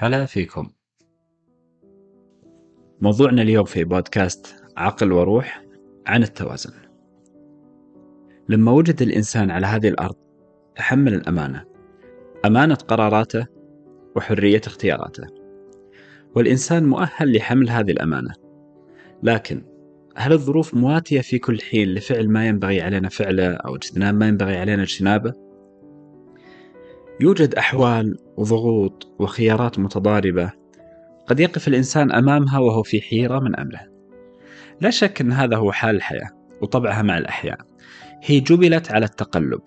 هلا فيكم. موضوعنا اليوم في بودكاست عقل وروح عن التوازن. لما وجد الإنسان على هذه الأرض تحمل الأمانة. أمانة قراراته وحرية اختياراته. والإنسان مؤهل لحمل هذه الأمانة. لكن هل الظروف مواتية في كل حين لفعل ما ينبغي علينا فعله أو اجتناب ما ينبغي علينا اجتنابه؟ يوجد أحوال وضغوط وخيارات متضاربة قد يقف الإنسان أمامها وهو في حيرة من أمره لا شك أن هذا هو حال الحياة وطبعها مع الأحياء. هي جبلت على التقلب.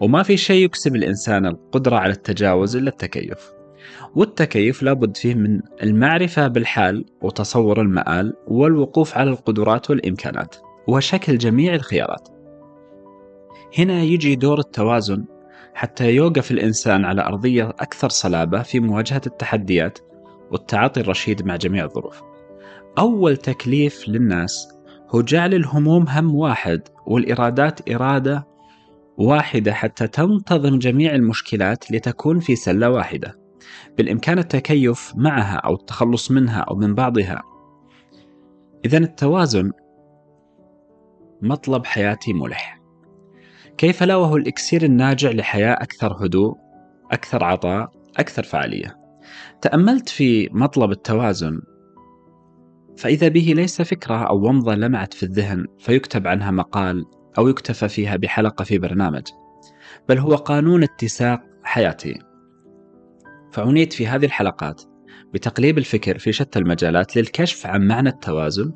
وما في شيء يكسب الإنسان القدرة على التجاوز إلا التكيف. والتكيف لابد فيه من المعرفة بالحال وتصور المآل والوقوف على القدرات والإمكانات. وشكل جميع الخيارات. هنا يجي دور التوازن حتى يوقف الإنسان على أرضية أكثر صلابة في مواجهة التحديات والتعاطي الرشيد مع جميع الظروف. أول تكليف للناس هو جعل الهموم هم واحد والإرادات إرادة واحدة حتى تنتظم جميع المشكلات لتكون في سلة واحدة. بالإمكان التكيف معها أو التخلص منها أو من بعضها. إذا التوازن مطلب حياتي ملح. كيف لا وهو الإكسير الناجع لحياة أكثر هدوء، أكثر عطاء، أكثر فعالية. تأملت في مطلب التوازن. فإذا به ليس فكرة أو ومضة لمعت في الذهن فيكتب عنها مقال أو يكتفى فيها بحلقة في برنامج. بل هو قانون اتساق حياتي. فعنيت في هذه الحلقات بتقليب الفكر في شتى المجالات للكشف عن معنى التوازن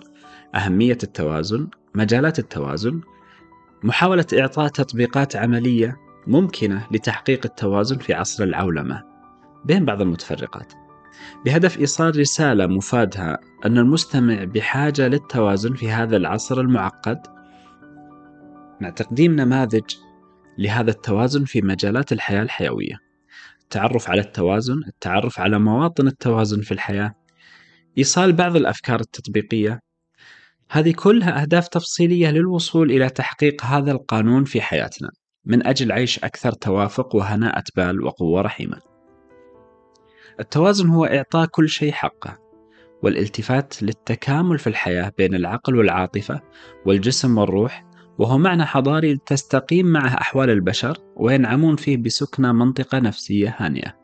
أهمية التوازن مجالات التوازن محاولة إعطاء تطبيقات عملية ممكنة لتحقيق التوازن في عصر العولمة بين بعض المتفرقات. بهدف إيصال رسالة مفادها أن المستمع بحاجة للتوازن في هذا العصر المعقد مع تقديم نماذج لهذا التوازن في مجالات الحياة الحيوية. التعرف على التوازن التعرف على مواطن التوازن في الحياة إيصال بعض الأفكار التطبيقية هذه كلها أهداف تفصيلية للوصول إلى تحقيق هذا القانون في حياتنا من أجل عيش أكثر توافق وهناءة بال وقوة رحيمة. التوازن هو إعطاء كل شيء حقه، والالتفات للتكامل في الحياة بين العقل والعاطفة والجسم والروح، وهو معنى حضاري تستقيم معه أحوال البشر وينعمون فيه بسكنى منطقة نفسية هانئة.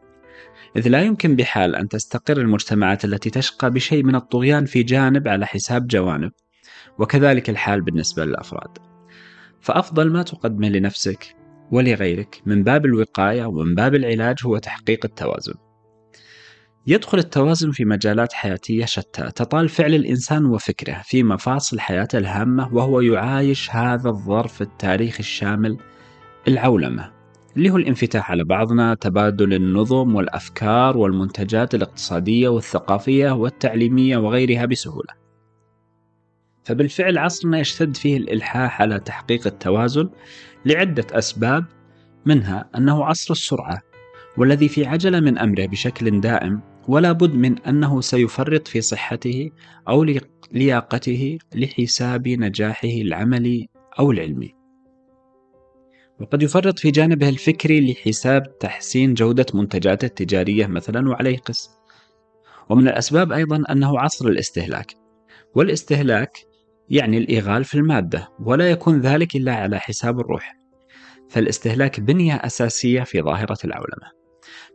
إذ لا يمكن بحال أن تستقر المجتمعات التي تشقى بشيء من الطغيان في جانب على حساب جوانب، وكذلك الحال بالنسبة للأفراد. فأفضل ما تقدمه لنفسك ولغيرك من باب الوقاية ومن باب العلاج هو تحقيق التوازن. يدخل التوازن في مجالات حياتية شتى تطال فعل الإنسان وفكره في مفاصل حياته الهامة وهو يعايش هذا الظرف التاريخي الشامل العولمة اللي هو الانفتاح على بعضنا تبادل النظم والأفكار والمنتجات الاقتصادية والثقافية والتعليمية وغيرها بسهولة فبالفعل عصرنا يشتد فيه الإلحاح على تحقيق التوازن لعدة أسباب منها أنه عصر السرعة والذي في عجلة من أمره بشكل دائم ولا بد من أنه سيفرط في صحته أو لياقته لحساب نجاحه العملي أو العلمي. وقد يفرط في جانبه الفكري لحساب تحسين جودة منتجاته التجارية مثلا وعليه قس ومن الأسباب أيضا أنه عصر الاستهلاك. والإستهلاك يعني الإغال في المادة ولا يكون ذلك إلا على حساب الروح. فالاستهلاك بنية أساسية في ظاهرة العولمة.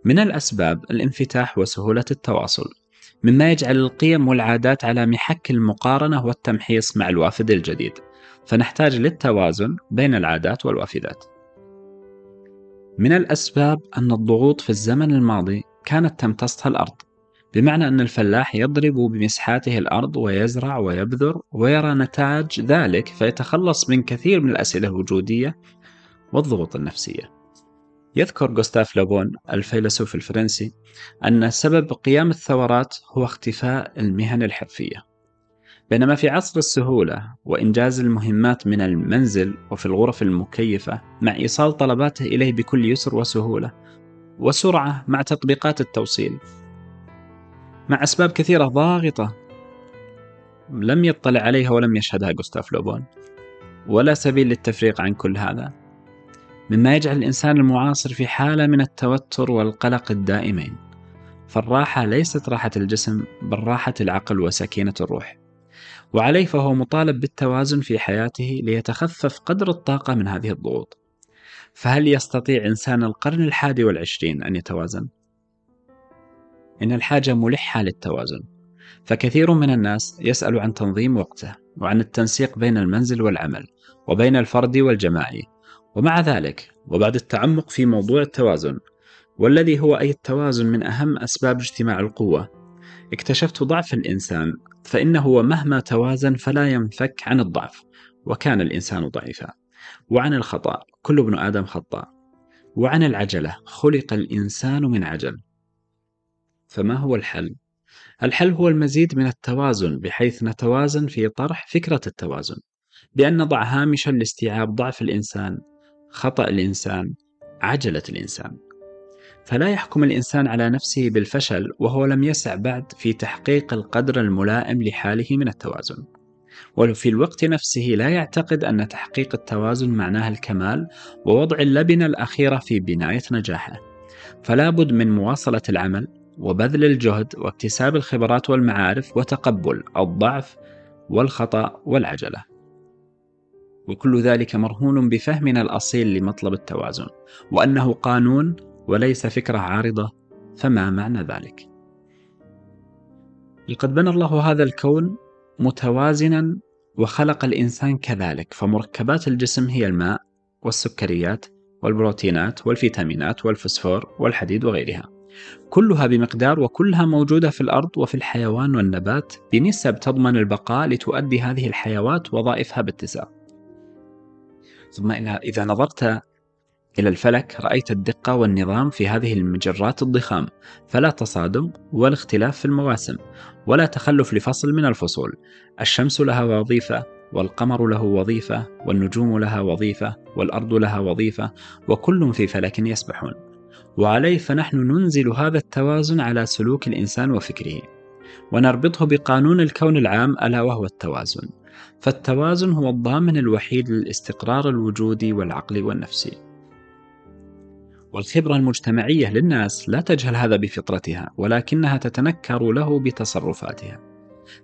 من الأسباب الانفتاح وسهولة التواصل مما يجعل القيم والعادات على محك المقارنة والتمحيص مع الوافد الجديد. فنحتاج للتوازن بين العادات والوافدات. من الأسباب أن الضغوط في الزمن الماضي كانت تمتصها الأرض. بمعنى أن الفلاح يضرب بمسحاته الأرض ويزرع ويبذر ويرى نتاج ذلك فيتخلص من كثير من الأسئلة الوجودية والضغوط النفسية. يذكر غوستاف لوبون الفيلسوف الفرنسي أن سبب قيام الثورات هو اختفاء المهن الحرفية. بينما في عصر السهولة وإنجاز المهمات من المنزل وفي الغرف المكيفة مع إيصال طلباته إليه بكل يسر وسهولة وسرعة مع تطبيقات التوصيل مع أسباب كثيرة ضاغطة. لم يطلع عليها ولم يشهدها غوستاف لوبون. ولا سبيل للتفريق عن كل هذا. مما يجعل الإنسان المعاصر في حالة من التوتر والقلق الدائمين. فالراحة ليست راحة الجسم بل راحة العقل وسكينة الروح. وعليه فهو مطالب بالتوازن في حياته ليتخفف قدر الطاقة من هذه الضغوط. فهل يستطيع إنسان القرن الحادي والعشرين أن يتوازن؟ إن الحاجة ملحة للتوازن. فكثير من الناس يسأل عن تنظيم وقته وعن التنسيق بين المنزل والعمل وبين الفرد والجماعي. ومع ذلك وبعد التعمق في موضوع التوازن والذي هو أي التوازن من أهم أسباب اجتماع القوة اكتشفت ضعف الإنسان فإنه مهما توازن فلا ينفك عن الضعف وكان الإنسان ضعيفا. وعن الخطأ كل ابن آدم خطأ وعن العجلة خلق الإنسان من عجل. فما هو الحل؟ الحل هو المزيد من التوازن بحيث نتوازن في طرح فكرة التوازن. بأن نضع هامشا لاستيعاب ضعف الإنسان خطأ الإنسان عجلة الإنسان. فلا يحكم الإنسان على نفسه بالفشل وهو لم يسع بعد في تحقيق القدر الملائم لحاله من التوازن. وفي الوقت نفسه لا يعتقد أن تحقيق التوازن معناه الكمال ووضع اللبنة الأخيرة في بناية نجاحه. فلا بد من مواصلة العمل وبذل الجهد واكتساب الخبرات والمعارف وتقبل الضعف والخطأ والعجلة وكل ذلك مرهون بفهمنا الأصيل لمطلب التوازن وأنه قانون وليس فكرة عارضة فما معنى ذلك؟ لقد بنى الله هذا الكون متوازنا وخلق الإنسان كذلك فمركبات الجسم هي الماء والسكريات والبروتينات والفيتامينات والفسفور والحديد وغيرها كلها بمقدار وكلها موجودة في الأرض وفي الحيوان والنبات. بنسب تضمن البقاء لتؤدي هذه الحيوات وظائفها باتساق ثم إذا نظرت إلى الفلك رأيت الدقة والنظام في هذه المجرات الضخام. فلا تصادم ولا اختلاف في المواسم ولا تخلف لفصل من الفصول. الشمس لها وظيفة والقمر له وظيفة والنجوم لها وظيفة والأرض لها وظيفة وكل في فلك يسبحون. وعليه فنحن ننزل هذا التوازن على سلوك الإنسان وفكره ونربطه بقانون الكون العام ألا وهو التوازن. فالتوازن هو الضامن الوحيد للاستقرار الوجودي والعقلي والنفسي والخبرة المجتمعية للناس لا تجهل هذا بفطرتها ولكنها تتنكر له بتصرفاتها.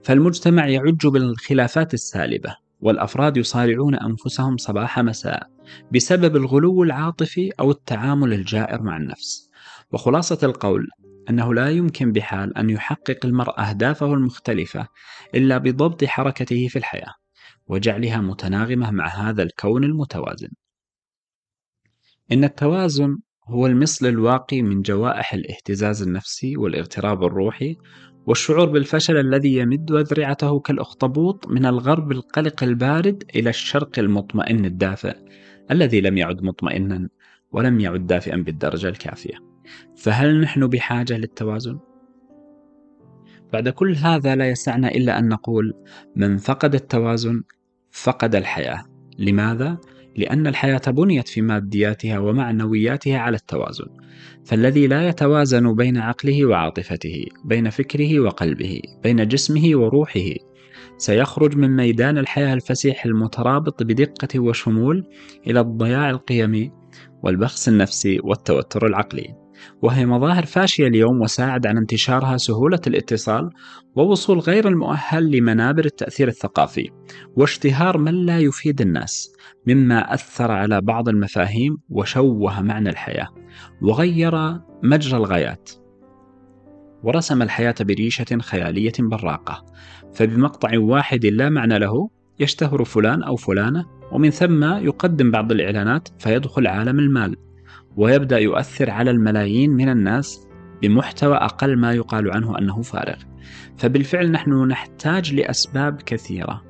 فالمجتمع يعج بالخلافات السالبة. والأفراد يصارعون أنفسهم صباح مساء بسبب الغلو العاطفي أو التعامل الجائر مع النفس وخلاصة القول أنه لا يمكن بحال أن يحقق المرء أهدافه المختلفة إلا بضبط حركته في الحياة وجعلها متناغمة مع هذا الكون المتوازن. إن التوازن هو المصل الواقي من جوائح الاهتزاز النفسي والاغتراب الروحي والشعور بالفشل الذي يمد أذرعته كالأخطبوط من الغرب القلق البارد إلى الشرق المطمئن الدافئ الذي لم يعد مطمئنا ولم يعد دافئا بالدرجة الكافية. فهل نحن بحاجة للتوازن؟ بعد كل هذا لا يسعنا إلا أن نقول من فقد التوازن فقد الحياة لماذا؟ لأن الحياة بنيت في مادياتها ومعنوياتها على التوازن. فالذي لا يتوازن بين عقله وعاطفته بين فكره وقلبه بين جسمه وروحه سيخرج من ميدان الحياة الفسيح المترابط بدقة وشمول إلى الضياع القيمي والبخس النفسي والتوتر العقلي. وهي مظاهر فاشية اليوم وساعد على انتشارها سهولة الاتصال ووصول غير المؤهل لمنابر التأثير الثقافي واشتهار من لا يفيد الناس مما أثر على بعض المفاهيم وشوه معنى الحياة وغير مجرى الغايات. ورسم الحياة بريشة خيالية براقة فبمقطع واحد لا معنى له يشتهر فلان أو فلانة ومن ثم يقدم بعض الإعلانات فيدخل عالم المال. ويبدأ يؤثر على الملايين من الناس بمحتوى أقل ما يقال عنه أنه فارغ. فبالفعل نحن نحتاج لأسباب كثيرة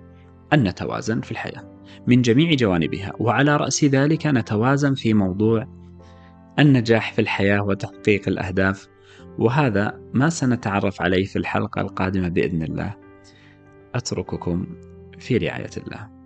أن نتوازن في الحياة من جميع جوانبها وعلى رأس ذلك نتوازن في موضوع النجاح في الحياة وتحقيق الأهداف وهذا ما سنتعرف عليه في الحلقة القادمة بإذن الله. أترككم في رعاية الله.